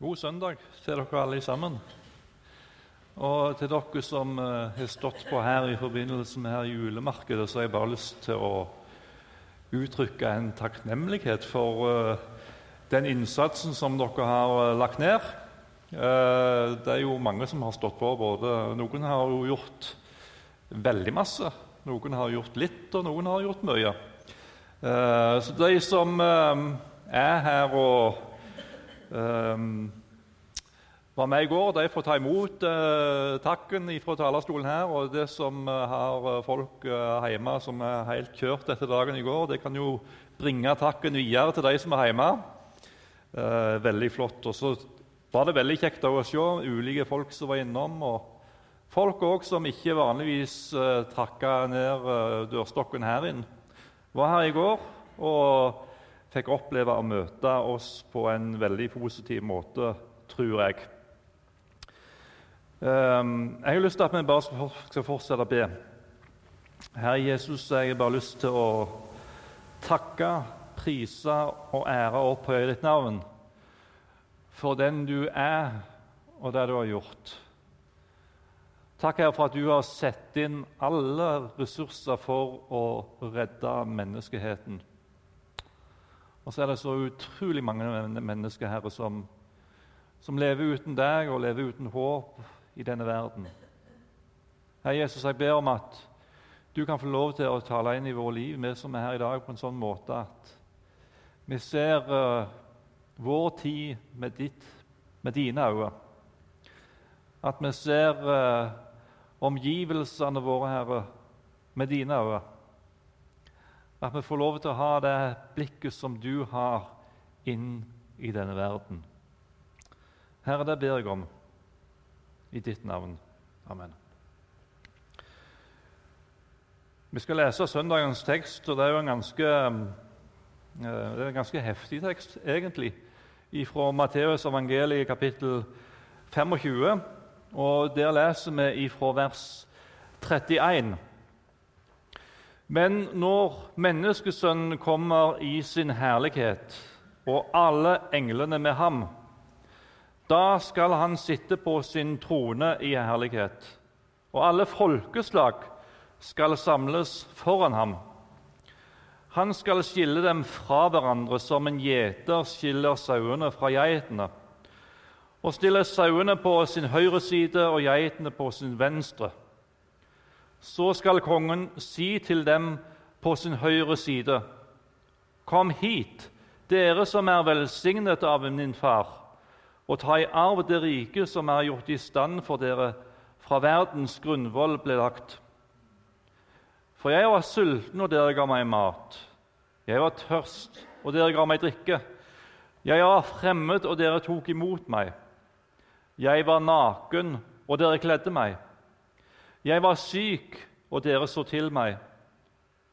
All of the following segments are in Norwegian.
God søndag til dere alle sammen. Og til dere som uh, har stått på her i forbindelse med her julemarkedet, så har jeg bare lyst til å uttrykke en takknemlighet for uh, den innsatsen som dere har uh, lagt ned. det er jo mange som har stått på. både Noen har jo gjort veldig masse, noen har gjort litt, og noen har gjort mye. så de som er her og var med i går. De får ta imot uh, takken fra talerstolen her. Og det som uh, har eh, folk uh, hjemme som er helt kjørt etter dagen i går, det kan jo bringe takken videre til de som er hjemme. Uh, veldig flott. Og så var det veldig kjekt å se ulike folk som var innom. og Folk òg som ikke vanligvis uh, trakka ned dørstokken her inn, var her i går. og fikk oppleve å møte oss på en veldig positiv måte, tror jeg. Um, jeg har lyst til at vi bare skal fortsette å be. Herre Jesus, jeg har bare lyst til å takke, prise og ære og opphøye ditt navn for den du er, og det du har gjort. Takk Herre, for at du har satt inn alle ressurser for å redde menneskeheten. Og så er det så utrolig mange mennesker her som, som lever uten deg og lever uten håp i denne verden. Herre Jesus, jeg ber om at du kan få lov til å tale inn i våre liv, vi som er her i dag, på en sånn måte at vi ser uh, vår tid med, ditt, med dine øyne. At vi ser uh, omgivelsene våre, Herre, med dine øyne. At vi får lov til å ha det blikket som du har inn i denne verden. Herre, det ber jeg om i ditt navn. Amen. Vi skal lese søndagens tekst, og det er jo en ganske, eh, en ganske heftig tekst, egentlig, fra Matteus evangeliet kapittel 25. Og Der leser vi ifra vers 31. Men når Menneskesønnen kommer i sin herlighet, og alle englene med ham, da skal han sitte på sin trone i herlighet, og alle folkeslag skal samles foran ham. Han skal skille dem fra hverandre som en gjeter skiller sauene fra geitene, og stille sauene på sin høyre side og geitene på sin venstre. Så skal kongen si til dem på sin høyre side.: Kom hit, dere som er velsignet av min far, og ta i arv det rike som er gjort i stand for dere fra verdens grunnvoll ble lagt. For jeg var sulten, og dere ga meg mat. Jeg var tørst, og dere ga meg drikke. Jeg var fremmed, og dere tok imot meg. Jeg var naken, og dere kledde meg. Jeg var syk, og dere så til meg.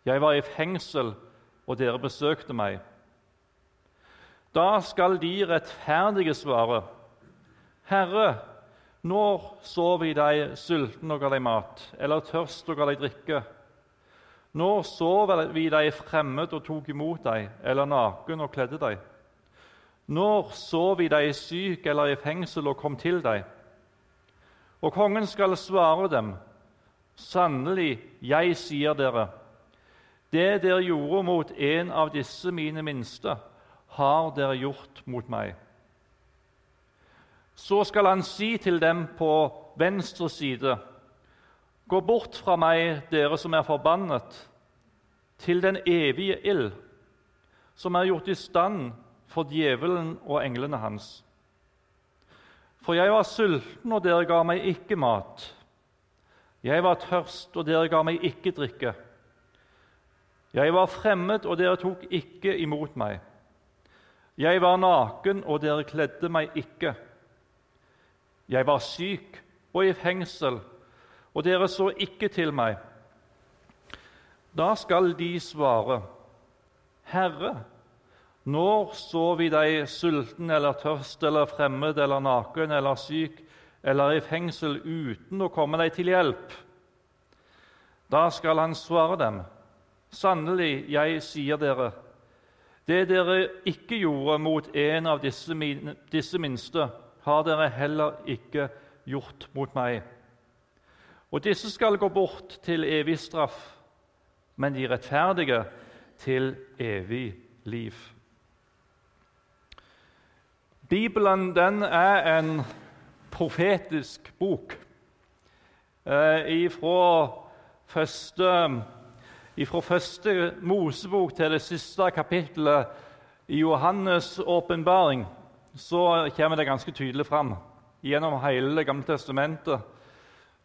Jeg var i fengsel, og dere besøkte meg. Da skal de rettferdige svare, Herre, når så vi deg sulten og ga deg mat, eller tørst og ga deg drikke? Når så vi deg fremmed og tok imot deg, eller naken og kledde deg? Når så vi deg syk eller i fengsel og kom til deg? Og kongen skal svare dem, Sannelig, jeg sier dere, det dere gjorde mot en av disse mine minste, har dere gjort mot meg. Så skal han si til dem på venstre side.: Gå bort fra meg, dere som er forbannet, til den evige ild, som er gjort i stand for djevelen og englene hans. For jeg var sulten, og dere ga meg ikke mat. Jeg var tørst, og dere ga meg ikke drikke. Jeg var fremmed, og dere tok ikke imot meg. Jeg var naken, og dere kledde meg ikke. Jeg var syk og i fengsel, og dere så ikke til meg. Da skal de svare, Herre, når så vi deg sulten eller tørst eller fremmed eller naken eller syk eller i fengsel uten å komme deg til hjelp. Da skal han svare dem, sannelig, jeg sier dere, Det dere ikke gjorde mot en av disse, disse minste, har dere heller ikke gjort mot meg. Og disse skal gå bort til evig straff, men de rettferdige til evig liv. Bibelen den er en profetisk bok. Eh, fra første, ifra første Mosebok til det siste kapittelet i Johannes' åpenbaring så kommer det ganske tydelig fram. Gjennom hele Det gamle testamentet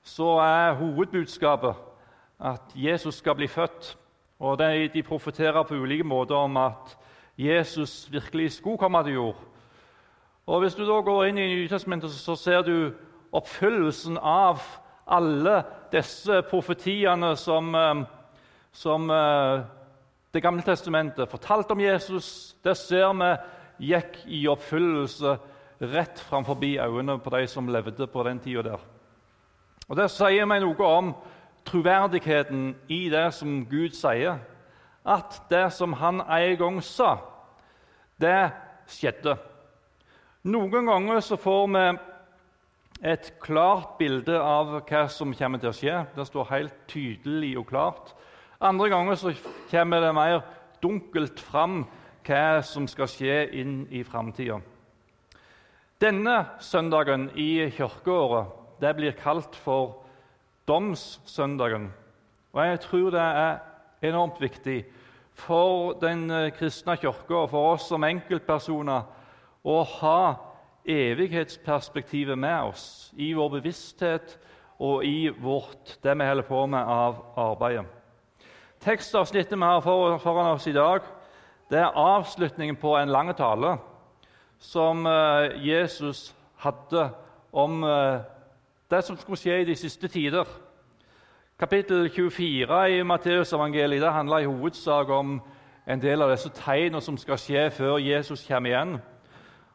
så er hovedbudskapet at Jesus skal bli født. Og de, de profeterer på ulike måter om at Jesus virkelig skulle komme til jord. Og Hvis du da går inn i Nytestamentet, så ser du oppfyllelsen av alle disse profetiene som, eh, som eh, Det gamle testamentet fortalte om Jesus. Det ser vi gikk i oppfyllelse rett framfor øynene på de som levde på den tida der. Og Det sier meg noe om troverdigheten i det som Gud sier. At det som han en gang sa, det skjedde. Noen ganger så får vi et klart bilde av hva som kommer til å skje. Det står helt tydelig og klart. Andre ganger så kommer det mer dunkelt fram hva som skal skje inn i framtida. Denne søndagen i kirkeåret det blir kalt for domssøndagen. Og Jeg tror det er enormt viktig for den kristne kirka og for oss som enkeltpersoner å ha evighetsperspektivet med oss i vår bevissthet og i vårt, det vi holder på med av arbeidet. Tekstavsnittet vi har foran oss i dag, det er avslutningen på en lang tale som eh, Jesus hadde om eh, det som skulle skje i de siste tider. Kapittel 24 i Matteusevangeliet handler i hovedsak om en del av disse tegnene som skal skje før Jesus kommer igjen.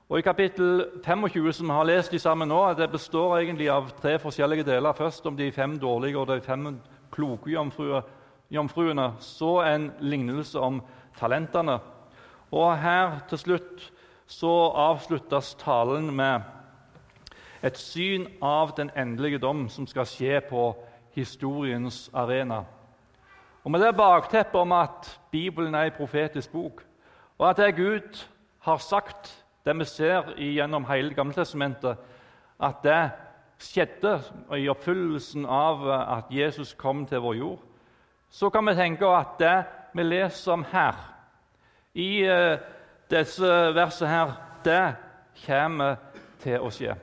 Og I kapittel 25, som vi har lest de sammen nå, det består egentlig av tre forskjellige deler. Først om de fem dårlige og de fem kloke jomfruene. Så en lignelse om talentene. Og her til slutt så avsluttes talen med et syn av den endelige dom som skal skje på historiens arena. Og Med det bakteppet om at Bibelen er en profetisk bok, og at det Gud har sagt, det vi ser gjennom hele Gammeltestamentet, at det skjedde i oppfyllelsen av at Jesus kom til vår jord, så kan vi tenke at det vi leser om her, i uh, disse versene her, det kommer til å skje.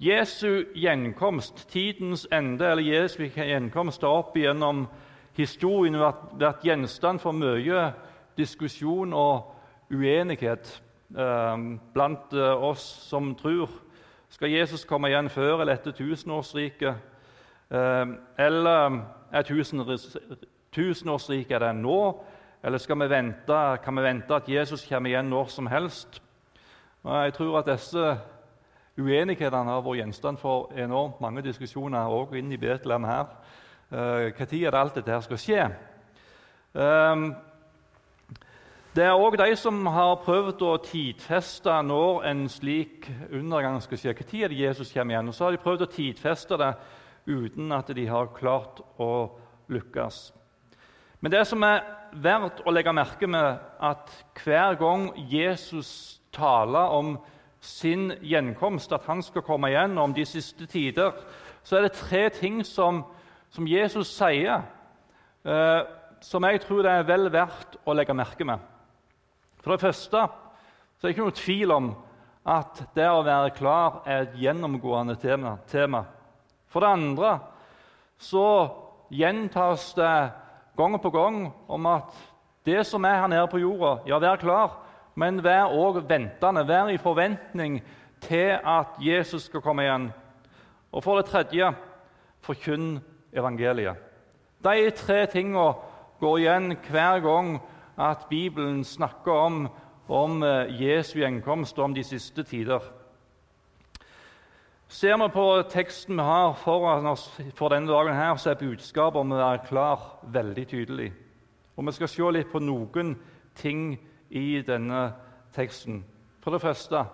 Jesu gjenkomst, tidens ende, eller Jesu gjenkomst har opp igjennom historien vært, vært gjenstand for mye diskusjon og uenighet blant uh, oss som tror. Skal Jesus komme igjen før eller etter tusenårsriket? eller er tusenårsriket det nå? Eller skal vi vente, kan vi vente at Jesus kommer igjen når som helst? Jeg tror at disse uenighetene har vært gjenstand for enormt mange diskusjoner også inne i Betlehem her. Når eh, er det alt dette skal skje? Det er òg de som har prøvd å tidfeste når en slik undergang skal skje. Når er Jesus kommer igjen? Og så har de prøvd å tidfeste det uten at de har klart å lykkes. Men det som er verdt å legge merke med, at hver gang Jesus taler om sin gjenkomst, at han skal komme igjen om de siste tider, så er det tre ting som, som Jesus sier, eh, som jeg tror det er vel verdt å legge merke med. For det første så er det ikke noe tvil om at det å være klar er et gjennomgående tema. For det andre så gjentas det gang på gang om at det som er her nede på jorda, ja, vær klar, men vær òg ventende. Vær i forventning til at Jesus skal komme igjen. Og for det tredje forkynn evangeliet. De tre tingene går igjen hver gang at Bibelen snakker om, om eh, Jesu gjenkomst og om de siste tider. Ser vi på teksten vi har foran oss for denne dagen, her, så er budskapet om å være klar veldig tydelig. Og Vi skal se litt på noen ting i denne teksten. For det første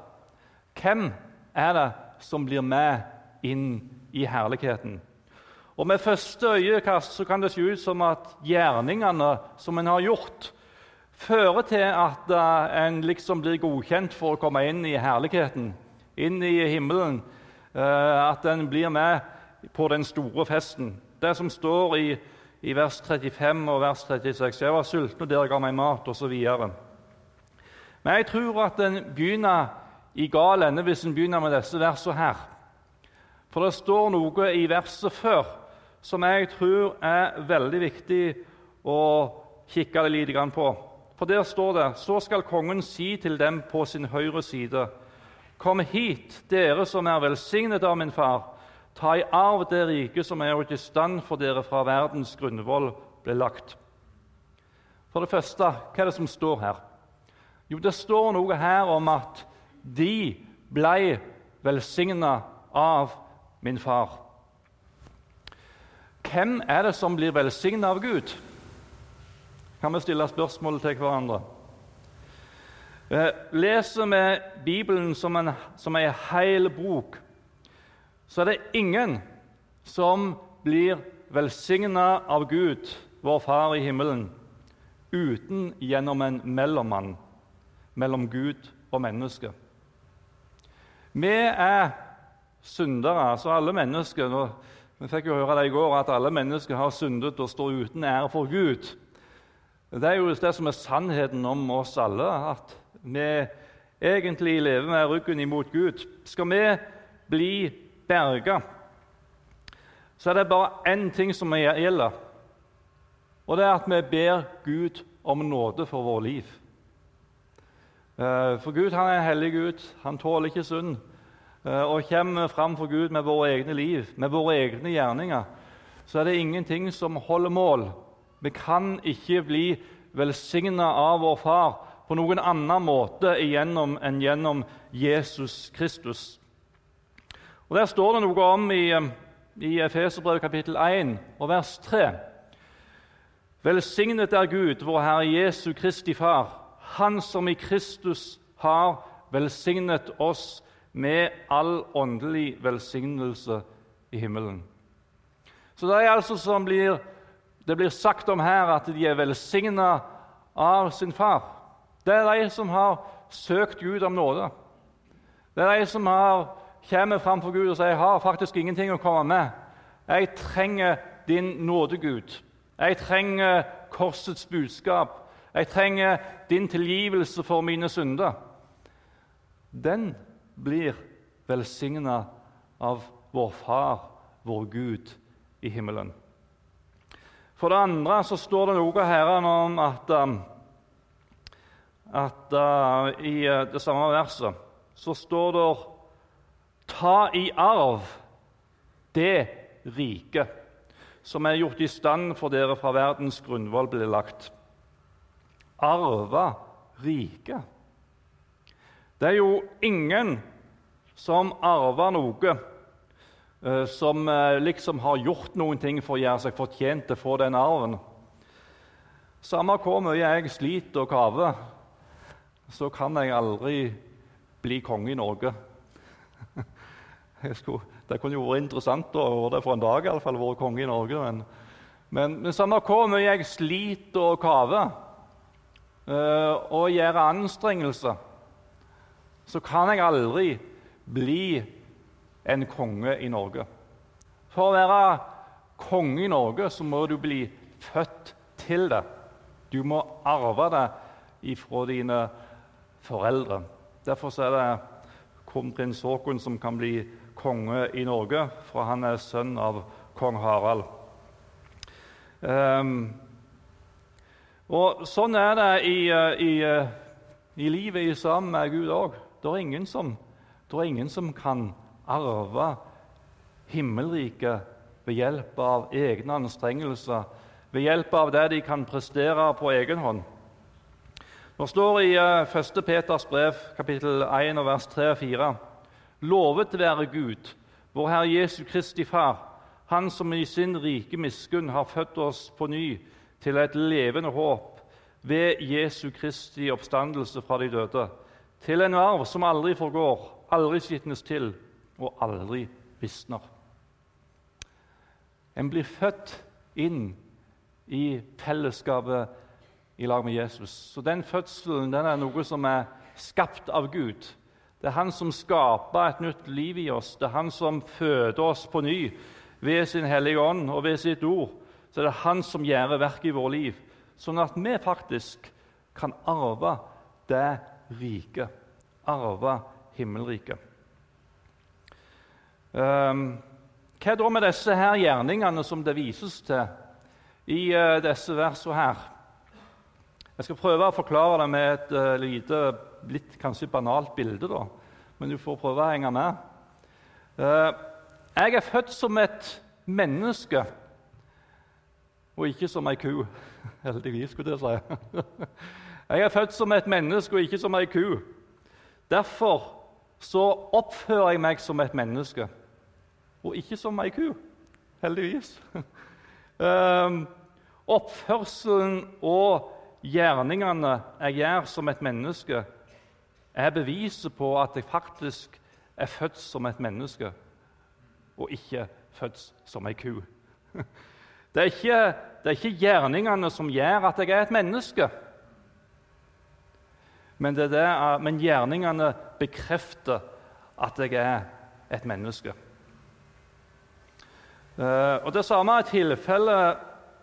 hvem er det som blir med inn i herligheten? Og Med første øyekast så kan det se ut som at gjerningene som en har gjort, fører til at uh, en liksom blir godkjent for å komme inn i herligheten, inn i himmelen. Uh, at en blir med på den store festen. Det som står i, i vers 35 og vers 36 Jeg var sulten, og dere ga meg mat, osv. Men jeg tror at en begynner i gal ende hvis en begynner med disse versene her. For det står noe i verset før som jeg tror er veldig viktig å kikke litt på. For der står det Så skal kongen si til dem på sin høyre side.: Kom hit, dere som er velsignet av min far. Ta i arv det riket som er gjort i stand for dere fra verdens grunnvoll ble lagt. For det første, hva er det som står her? Jo, det står noe her om at de ble velsigna av min far. Hvem er det som blir velsigna av Gud? Kan vi stille spørsmål til hverandre? Eh, leser vi Bibelen som en, som en hel bok, så er det ingen som blir velsigna av Gud, vår Far i himmelen, uten gjennom en mellommann mellom Gud og menneske. Vi er syndere, altså alle mennesker. Vi fikk jo høre det i går, at alle mennesker har syndet og står uten ære for Gud. Det er jo det som er sannheten om oss alle, at vi egentlig lever med ryggen imot Gud. Skal vi bli berga, så er det bare én ting som gjelder. Og det er at vi ber Gud om nåde for vårt liv. Eh, for Gud han er en hellig Gud. Han tåler ikke synd. Eh, og kommer fram for Gud med våre egne liv, med våre egne gjerninger, så er det ingenting som holder mål. Vi kan ikke bli velsigna av vår Far på noen annen måte igjennom enn gjennom Jesus Kristus. Og Der står det noe om i, i Efeserbrevet kapittel 1 og vers 3. Velsignet er Gud, vår Herre Jesu Kristi Far, Han som i Kristus har velsignet oss med all åndelig velsignelse i himmelen. Så det er altså som blir, det blir sagt om her, at de er velsigna av sin far. Det er de som har søkt Gud om nåde. Det er de som har, kommer framfor Gud og sier jeg har faktisk ingenting å komme med. Jeg trenger din nåde, Gud. Jeg trenger korsets budskap. Jeg trenger din tilgivelse for mine synder. Den blir velsigna av vår Far, vår Gud, i himmelen. For det andre så står det noe her om at, um, at uh, i uh, det samme verset så står det Ta i arv det riket som er gjort i stand for dere fra verdens grunnvoll ble lagt. Arve riket. Det er jo ingen som arver noe som eh, liksom har gjort noen ting for å gjøre seg fortjent til å få den arven. Samme hvor mye jeg sliter og kaver, så kan jeg aldri bli konge i Norge. Skulle, det kunne jo vært interessant å være det for en dag, i alle fall, være konge i Norge. Men, men, men samme hvor mye jeg sliter og kaver uh, og gjør anstrengelser, så kan jeg aldri bli en konge i Norge. For å være konge i Norge så må du bli født til det. Du må arve det ifra dine foreldre. Derfor er det kronprins Haakon som kan bli konge i Norge, for han er sønn av kong Harald. Um, og Sånn er det i, i, i livet sammen med Gud òg. Det er ingen som kan arve himmelriket ved hjelp av egne anstrengelser, ved hjelp av det de kan prestere på egen hånd. Det står i 1. Eh, Peters brev, kapittel 1, vers 3 og 4.: Lovet være Gud, vår Herre Jesu Kristi Far, Han som i sin rike miskunn har født oss på ny til et levende håp ved Jesu Kristi oppstandelse fra de døde, til en arv som aldri forgår, aldri skitnes til og aldri visner. En blir født inn i fellesskapet i lag med Jesus. Så den fødselen den er noe som er skapt av Gud. Det er Han som skaper et nytt liv i oss. Det er Han som føder oss på ny ved sin Hellige Ånd og ved sitt ord. Så det er Han som gjør verket i vårt liv, sånn at vi faktisk kan arve det riket. Arve himmelriket. Um, hva da med disse her gjerningene som det vises til i uh, disse versene her? Jeg skal prøve å forklare det med et uh, lite, litt kanskje banalt bilde. da. Men du får prøve å henge med. Uh, jeg er født som et menneske og ikke som ei ku. Heldigvis, skulle jeg si. Jeg er født som et menneske og ikke som ei ku. Derfor så oppfører jeg meg som et menneske og ikke som ei ku. Heldigvis. Um, oppførselen og gjerningene jeg gjør som et menneske, er beviset på at jeg faktisk er født som et menneske og ikke født som ei ku. Det er, ikke, det er ikke gjerningene som gjør at jeg er et menneske. Men, det det, men gjerningene bekrefter at jeg er et menneske. Eh, og Det samme er tilfellet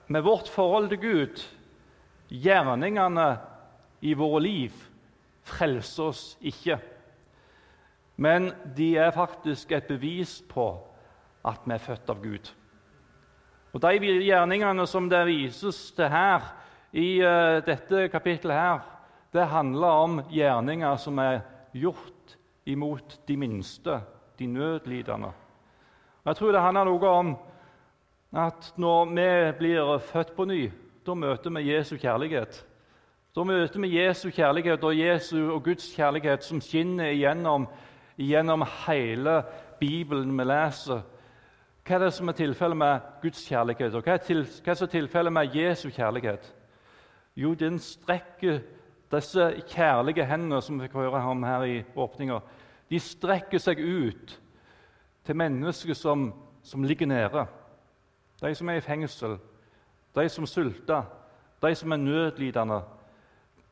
med vårt forhold til Gud. Gjerningene i våre liv frelser oss ikke. Men de er faktisk et bevis på at vi er født av Gud. Og De gjerningene som det vises til her i uh, dette kapittelet, her, det handler om gjerninger som er gjort imot de minste, de nødlidende. Jeg tror det handler noe om at når vi blir født på ny, da møter vi Jesu kjærlighet. Da møter vi Jesu kjærlighet og Jesu og Guds kjærlighet som skinner igjennom, igjennom hele Bibelen vi leser. Hva er det som er tilfellet med Guds kjærlighet, og hva er, til, hva er tilfellet med Jesu kjærlighet? Jo, den strekker disse kjærlige hendene som vi fikk høre om her i åpninga, de strekker seg ut til mennesker som, som ligger nede. De som er i fengsel, de som sulter, de som er nødlidende.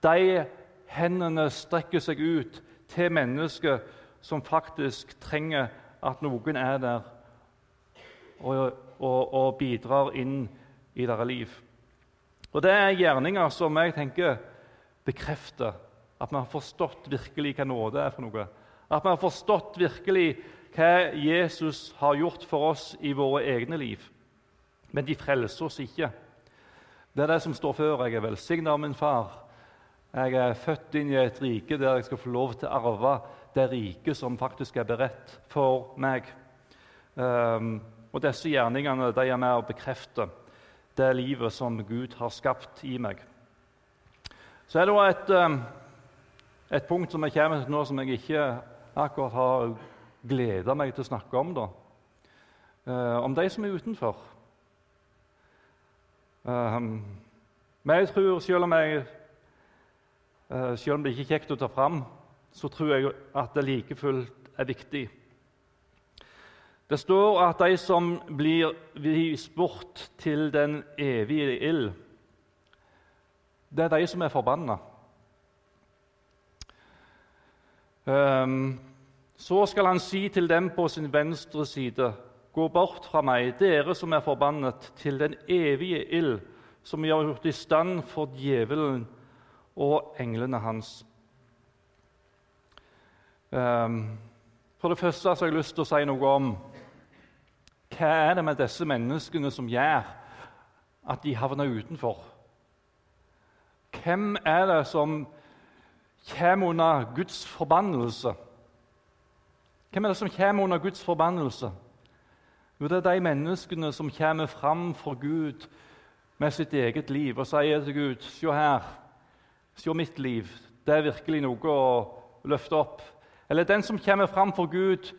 De hendene strekker seg ut til mennesker som faktisk trenger at noen er der og, og, og bidrar inn i deres liv. Og Det er gjerninger som jeg tenker bekrefter at vi har forstått virkelig hva nåde er for noe. At vi har forstått virkelig hva Jesus har gjort for oss i våre egne liv. Men de frelser oss ikke. Det er det som står før. Jeg er velsigna av min far. Jeg er født inn i et rike der jeg skal få lov til å arve det riket som faktisk er beredt for meg. Um, og disse gjerningene de er med å bekrefte det livet som Gud har skapt i meg. Så er det et, um, et punkt som jeg kommer til nå, som jeg ikke akkurat har gleda meg til å snakke om. da. Uh, om de som er utenfor. Um, men jeg tror, selv om, jeg, uh, selv om det ikke er kjekt å ta fram, så tror jeg at det like fullt er viktig. Det står at de som blir vist bort til den evige ild, det er de som er forbanna. Um, så skal han si til dem på sin venstre side.: Gå bort fra meg, dere som er forbannet, til den evige ild, som jeg har gjort i stand for djevelen og englene hans. Um, for det første har jeg lyst til å si noe om hva er det med disse menneskene som gjør at de havner utenfor? Hvem er det som kommer under Guds forbannelse? Hvem er det som kommer under Guds forbannelse? Jo, det er de menneskene som kommer fram for Gud med sitt eget liv og sier til Gud Se her, se mitt liv. Det er virkelig noe å løfte opp. Eller den som kommer fram for Gud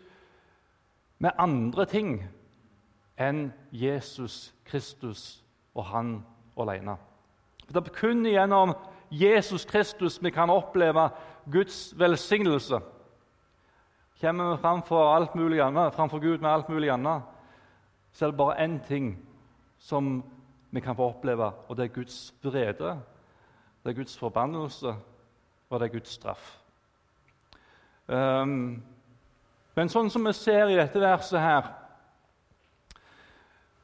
med andre ting enn Jesus Kristus og han alene. Det er kun gjennom Jesus Kristus vi kan oppleve Guds velsignelse. Kommer vi framfor, alt mulig annet, framfor Gud med alt mulig annet, så er det bare én ting som vi kan få oppleve, og det er Guds vrede. Det er Guds forbannelse, og det er Guds straff. Um, men sånn som vi ser i dette verset her,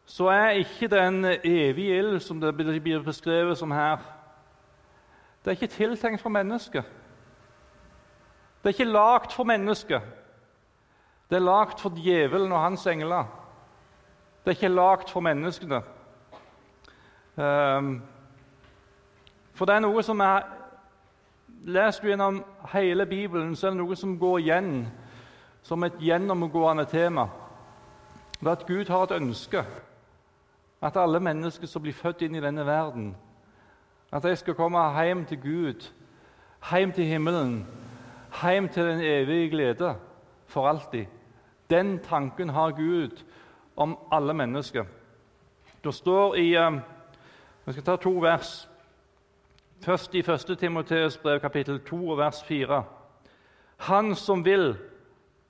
så er ikke den evige ild som det blir beskrevet som her, det er ikke tiltenkt for mennesket. Det er ikke lagd for mennesket. Det er lagd for djevelen og hans engler. Det er ikke lagd for menneskene. Um, for det er noe som er Leser du gjennom hele Bibelen, så er det noe som går igjen som et gjennomgående tema. Det er at Gud har et ønske. At alle mennesker som blir født inn i denne verden, at de skal komme hjem til Gud, hjem til himmelen, hjem til den evige glede for alltid. Den tanken har Gud om alle mennesker. Det står i eh, Vi skal ta to vers. Først i 1. Timoteus brev, kapittel 2, vers 4. Han som vil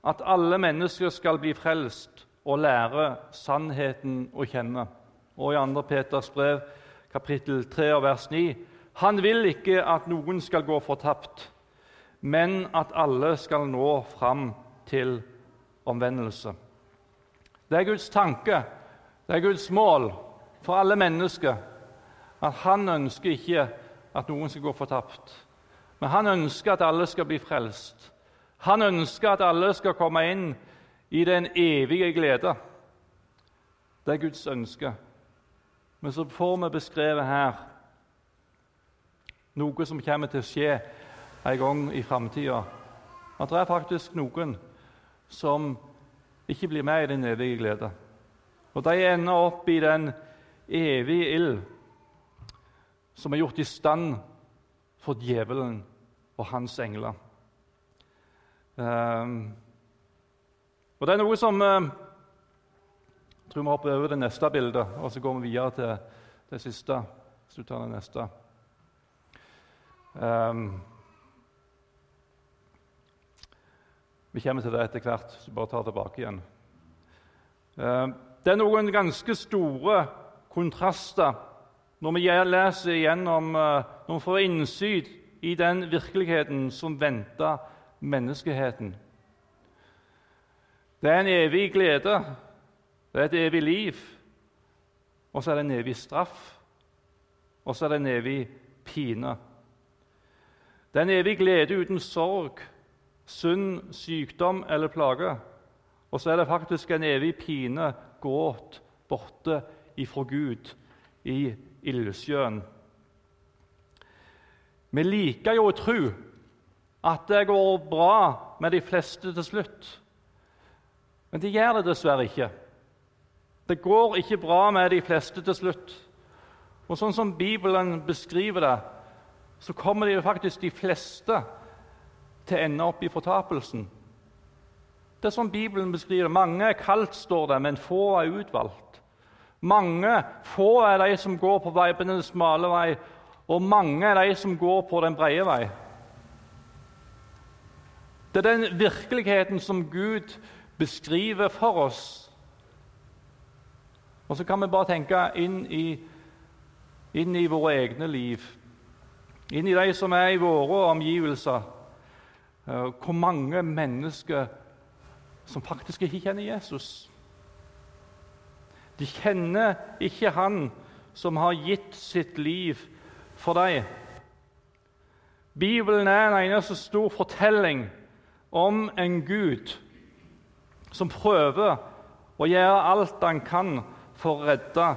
at alle mennesker skal bli frelst og lære sannheten å kjenne. Og i 2. Peters brev, kapittel 3, vers 9. Han vil ikke at noen skal gå fortapt, men at alle skal nå fram til omvendelse. Det er Guds tanke, det er Guds mål for alle mennesker at han ønsker ikke at noen skal gå fortapt, men han ønsker at alle skal bli frelst. Han ønsker at alle skal komme inn i den evige glede. Det er Guds ønske. Men så får vi beskrevet her noe som kommer til å skje en gang i framtida. At det er faktisk noen som ikke blir med i den evige glede. Og de ender opp i den evige ild som er gjort i stand for djevelen og hans engler. Um, og Det er noe som uh, Jeg tror vi hopper over det neste bildet, og så går vi videre til det siste. Hvis du tar det neste. Um, vi kommer til det etter hvert, så bare tar tilbake igjen. Uh, det er noen ganske store kontraster når vi leser igjennom, uh, når vi får innsyn i den virkeligheten som venter menneskeheten. Det er en evig glede, det er et evig liv, og så er det en evig straff, og så er det en evig pine. Det er en evig glede uten sorg, sunn sykdom eller plage. Og så er det faktisk en evig pine, gråt, borte ifra Gud i ildsjøen. Vi liker jo å tro at det går bra med de fleste til slutt. Men det gjør det dessverre ikke. Det går ikke bra med de fleste til slutt. Og sånn som Bibelen beskriver det, så kommer de faktisk de fleste til å ende opp i fortapelsen. Det er som Bibelen beskriver. Mange er kalt, står det, men få er utvalgt. Mange, Få er de som går på vei på den smale vei, og mange er de som går på den brede vei. Det er den virkeligheten som Gud beskriver for oss. Og så kan vi bare tenke inn i, inn i våre egne liv, inn i de som er i våre omgivelser. Eh, hvor mange mennesker som faktisk ikke kjenner Jesus. De kjenner ikke Han som har gitt sitt liv for dem. Bibelen er en eneste stor fortelling om en Gud som prøver å gjøre alt han kan for å redde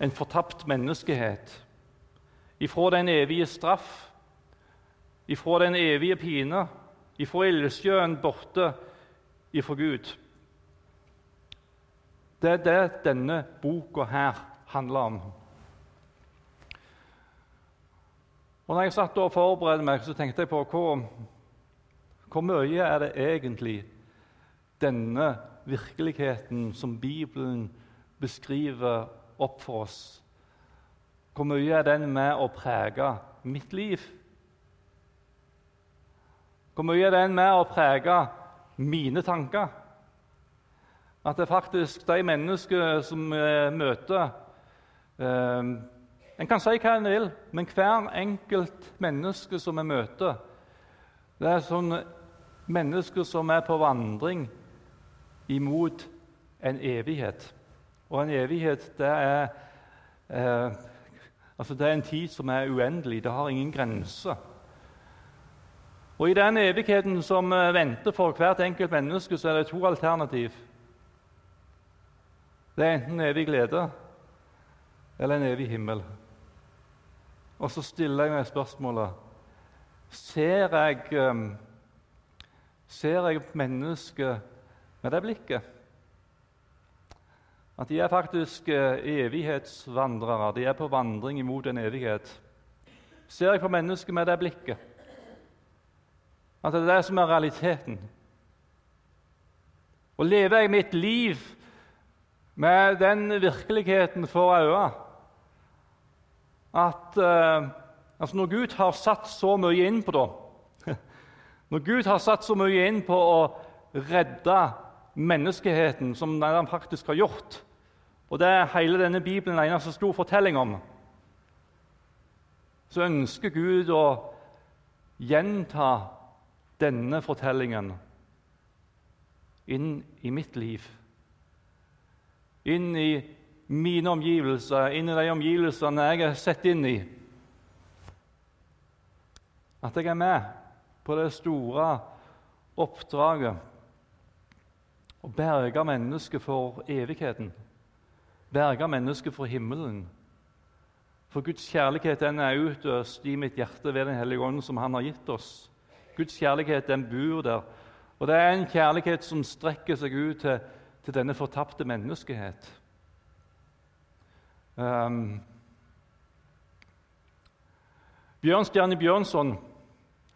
en fortapt menneskehet ifra den evige straff, ifra den evige pine, ifra ildsjøen borte ifra Gud. Det er det denne boka her handler om. Og når jeg satt og forberedte meg, så tenkte jeg på hvor hvor mye er det egentlig denne virkeligheten som Bibelen beskriver opp for oss Hvor mye er den med å prege mitt liv Hvor mye er den med å prege mine tanker? At det er faktisk de menneskene som møter eh, En kan si hva en vil, men hver enkelt menneske som vi møter, det er sånn mennesker som er på vandring imot en evighet. Og en evighet, det er eh, Altså, det er en tid som er uendelig. Det har ingen grenser. Og I den evigheten som eh, venter for hvert enkelt menneske, så er det to alternativ. Det er enten evig glede eller en evig himmel. Og så stiller jeg meg spørsmålet Ser jeg, eh, ser jeg mennesket med det blikket? At de er faktisk eh, evighetsvandrere. De er på vandring imot en evighet. Ser jeg på mennesket med det blikket? At det er det som er realiteten? Og lever jeg mitt liv med den virkeligheten for øye at eh, altså Når Gud har satt så mye inn på det Når Gud har satt så mye inn på å redde menneskeheten som han faktisk har gjort og det er hele denne Bibelen en eneste stor fortelling om. Så ønsker Gud å gjenta denne fortellingen inn i mitt liv. Inn i mine omgivelser, inn i de omgivelsene jeg er sett inn i. At jeg er med på det store oppdraget å berge mennesket for evigheten berge mennesket for himmelen. For Guds kjærlighet den er utøst i mitt hjerte ved Den hellige ånd, som Han har gitt oss. Guds kjærlighet den bor der. Og det er en kjærlighet som strekker seg ut til, til denne fortapte menneskehet. Um, Bjørnstjerne Bjørnson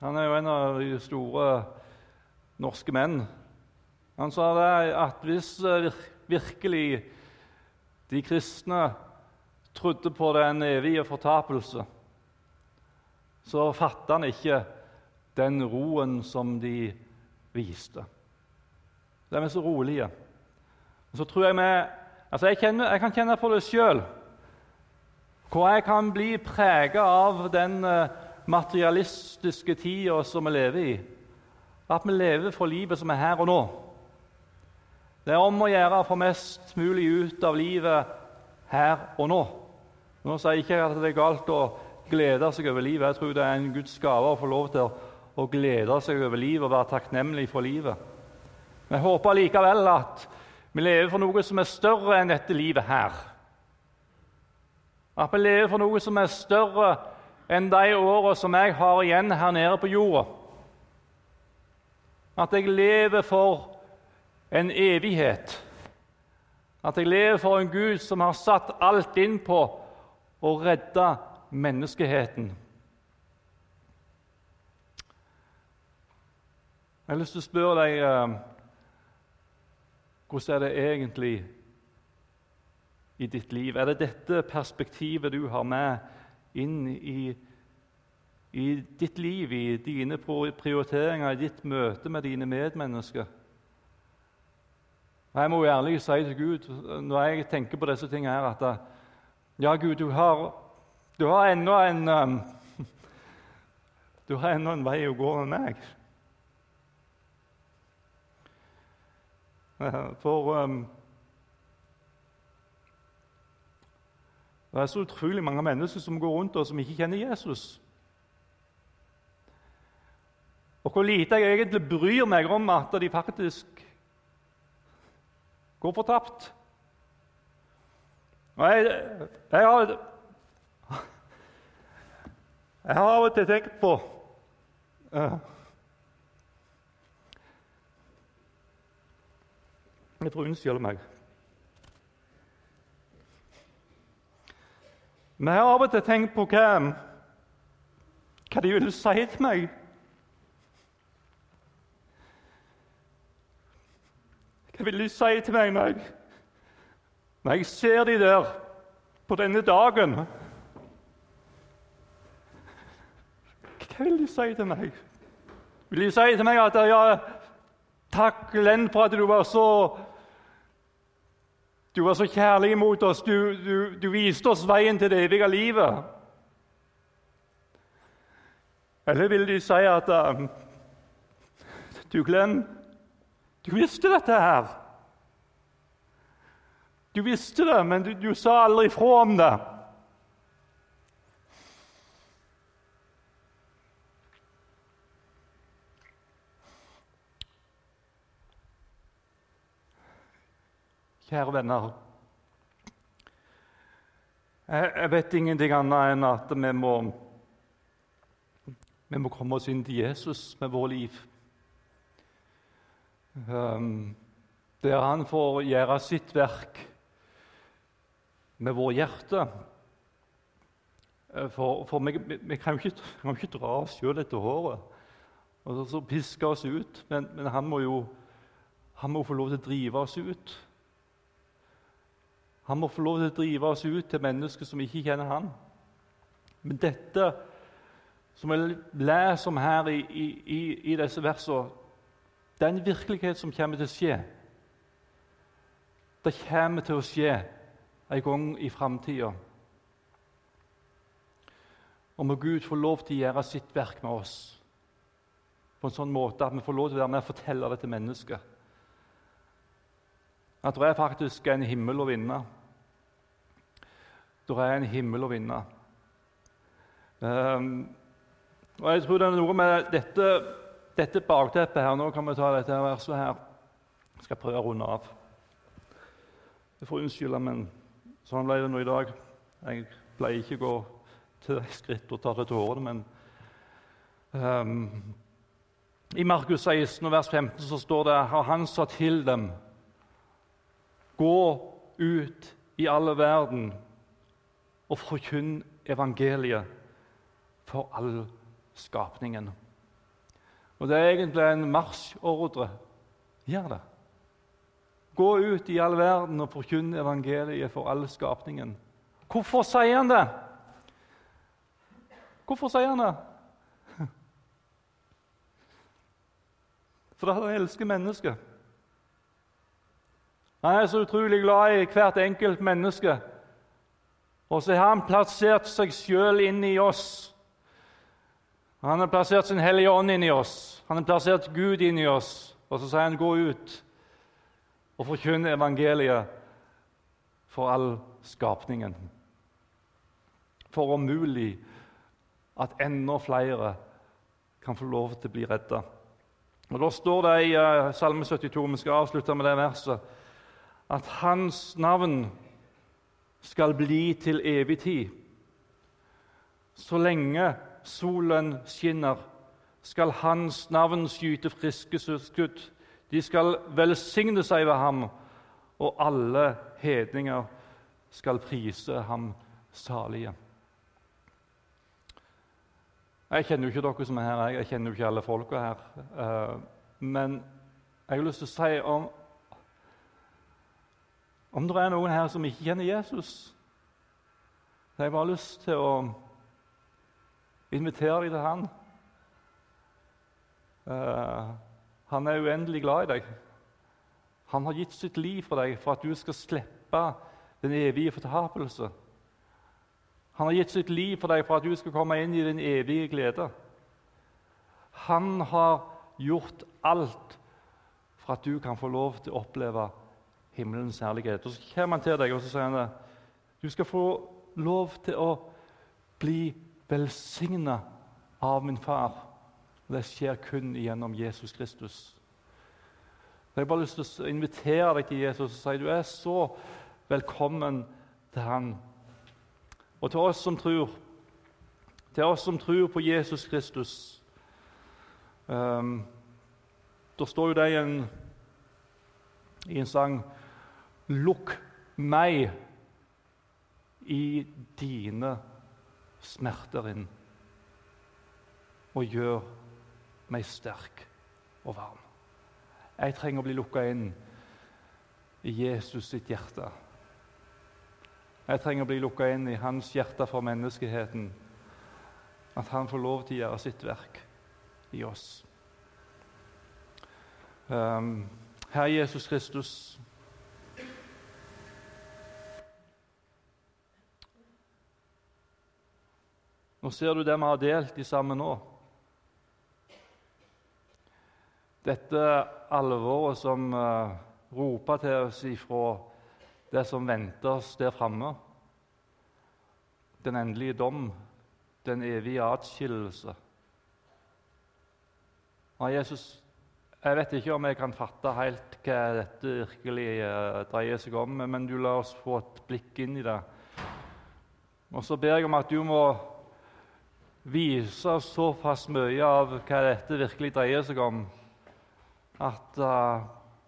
han er jo en av de store norske menn. Han sa det at hvis eh, virkelig de kristne trodde på den evige fortapelse, så fattet han ikke den roen som de viste. De er så rolige. Så tror jeg vi, altså jeg, kjenner, jeg kan kjenne på det sjøl, hvor jeg kan bli preget av den eh, materialistiske tida som vi lever i. At vi lever for livet som er her og nå. Det er om å gjøre å få mest mulig ut av livet her og nå. Nå sier jeg ikke at det er galt å glede seg over livet. Jeg tror det er en Guds gave å få lov til å glede seg over livet og være takknemlig for livet. Men jeg håper likevel at vi lever for noe som er større enn dette livet her. At vi lever for noe som er større enn de årene som jeg har igjen her nede på jorda. At jeg lever for en evighet. At jeg lever for en Gud som har satt alt inn på å redde menneskeheten. Jeg har lyst til å spørre deg eh, hvordan er det egentlig i ditt liv? Er det dette perspektivet du har med inn i, i ditt liv, i dine prioriteringer, i ditt møte med dine medmennesker? Jeg må jo ærlig si til Gud når jeg tenker på disse tingene her, at ja, Gud, du har, du har ennå en um, Du har ennå en vei å gå med meg. For um, det er så utrolig mange mennesker som går rundt og som ikke kjenner Jesus. Og hvor lite jeg egentlig bryr meg om at de faktisk går fortapt. Og jeg, jeg, har, jeg har av og til tenkt på uh, Jeg får unnskylde meg. Men jeg har av og til tenkt på hva, hva de ville si til meg Hva vil de si til meg når jeg, når jeg ser de der på denne dagen? Hva vil de si til meg Vil de si til meg at ja, takk, Glenn, for at du var så du var så kjærlig mot oss. Du, du, du viste oss veien til det evige livet. Eller vil de si at uh, Du, Glenn, du visste dette her. Du visste det, men du, du sa aldri ifra om det. Kjære venner. Jeg vet ingenting annet enn at vi må vi må komme oss inn til Jesus med vår liv. Um, der han får gjøre sitt verk med vår hjerte. Eh, for, for vi, vi, kan jo ikke, kan ikke dra oss sjøl etter håret og så piske oss ut. Men, men, han må jo han må få lov til å drive oss ut. Han må få lov til å drive oss ut til mennesker som ikke kjenner han. Men dette som vi leser om her i, i, i disse versene, det er en virkelighet som kommer til å skje. Det kommer til å skje en gang i framtida. Og må Gud få lov til å gjøre sitt verk med oss på en sånn måte at vi får lov til å være med og fortelle det til mennesker. At det er faktisk en himmel å vinne. Det er en himmel å vinne. Um, og jeg tror det er noe med dette, dette bakteppet her. Nå kan vi ta dette verset her. Jeg skal prøve å runde av. Jeg får unnskylde, men sånn ble det nå i dag. Jeg pleier ikke å gå til skritt og ta det til årene, men um, I Markus 16, vers 15 så står det «Har han sa til dem Gå ut i alle verden og forkynn evangeliet for all skapningen. Og Det er egentlig en marsjordre. Gjør det. Gå ut i all verden og forkynn evangeliet for all skapningen. Hvorfor sier han det? Hvorfor sier han det? Fordi han elsker mennesker. Han er så utrolig glad i hvert enkelt menneske. Og så har han plassert seg sjøl inn i oss han har plassert sin Hellige Ånd inni oss. Han har plassert Gud inni oss. Og så sier han, 'Gå ut og forkynn evangeliet for all skapningen.' For om mulig at enda flere kan få lov til å bli redda. Og Da står det i uh, Salme 72, vi skal avslutte med det verset, at hans navn skal bli til evig tid. Så lenge solen skinner, skal hans navn skyte friske skudd. De skal velsigne seg ved ham, og alle hedninger skal prise ham salige. Jeg kjenner jo ikke dere som er her, jeg kjenner jo ikke alle folka her. Eh, men jeg har lyst til å si om om det er noen her som ikke kjenner Jesus, så har jeg bare lyst til å invitere dem til han. Uh, han er uendelig glad i deg. Han har gitt sitt liv for deg for at du skal slippe den evige fortapelse. Han har gitt sitt liv for deg for at du skal komme inn i den evige glede. Han har gjort alt for at du kan få lov til å oppleve himmelens herlighet. Og Så kommer han til deg og så sier han det. Du skal få lov til å bli velsigna av min far. Det skjer kun gjennom Jesus Kristus. Jeg har bare lyst til å invitere deg til Jesus og si du er så velkommen til han. Og til oss som tror, til oss som tror på Jesus Kristus um, Det står jo det i en, i en sang Lukk meg i dine smerter inn og gjør meg sterk og varm. Jeg trenger å bli lukka inn i Jesus sitt hjerte. Jeg trenger å bli lukka inn i hans hjerte for menneskeheten. At han får lov til å gjøre sitt verk i oss. Um, Herre Jesus Kristus. Nå ser du det vi har delt i sammen nå. Dette alvoret som uh, roper til oss ifra det som venter oss der framme. Den endelige dom, den evige atskillelse. Nei, Jesus, jeg vet ikke om jeg kan fatte helt hva dette virkelig uh, dreier seg om, men du lar oss få et blikk inn i det. Og så ber jeg om at du må vise såpass mye av hva dette virkelig dreier seg om, at uh,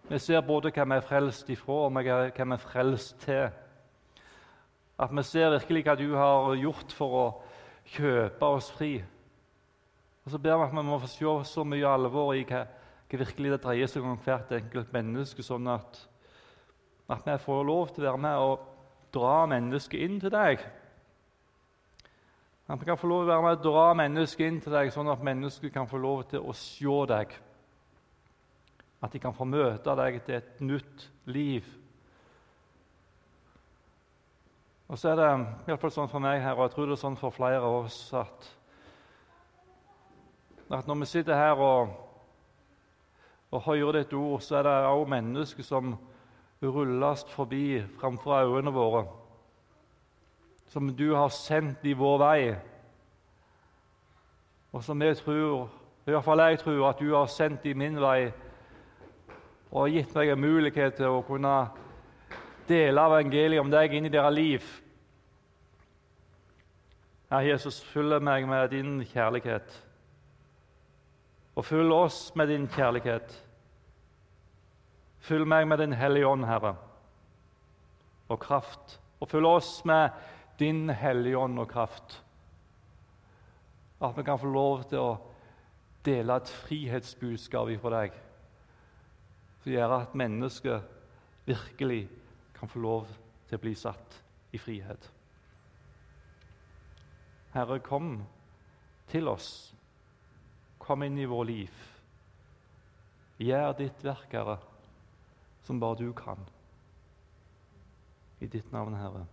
vi ser både hva vi er frelst ifra, og hva vi er frelst til. At vi ser virkelig hva du har gjort for å kjøpe oss fri. Og så ber vi at vi må få se så mye alvor i hva hva virkelig det dreier seg om hvert enkelt menneske, sånn at, at vi får lov til å være med og dra mennesket inn til deg. At vi kan få lov til å være med og dra mennesket inn til deg, sånn at mennesket kan få lov til å se deg. At de kan få møte deg til et nytt liv. Og så er det i hvert fall sånn for meg her, og jeg tror det er sånn for flere av oss, at, at når vi sitter her og og hører ditt ord, så er det også mennesker som rulles forbi framfor øynene våre. Som du har sendt i vår vei, og som jeg tror, i hvert fall jeg tror, at du har sendt i min vei og gitt meg en mulighet til å kunne dele evangeliet om deg inn i deres liv. Herre Jesus, fyll meg med din kjærlighet, og fyll oss med din kjærlighet. Fyll meg med Din Hellige Ånd, Herre, og kraft. Og fyll oss med Din Hellige Ånd og kraft. At vi kan få lov til å dele et frihetsbudskap fra deg som gjør at mennesket virkelig kan få lov til å bli satt i frihet. Herre, kom til oss. Kom inn i vår liv. Gjør ditt verk, Herre som bare du kan. I ditt navn, Herre.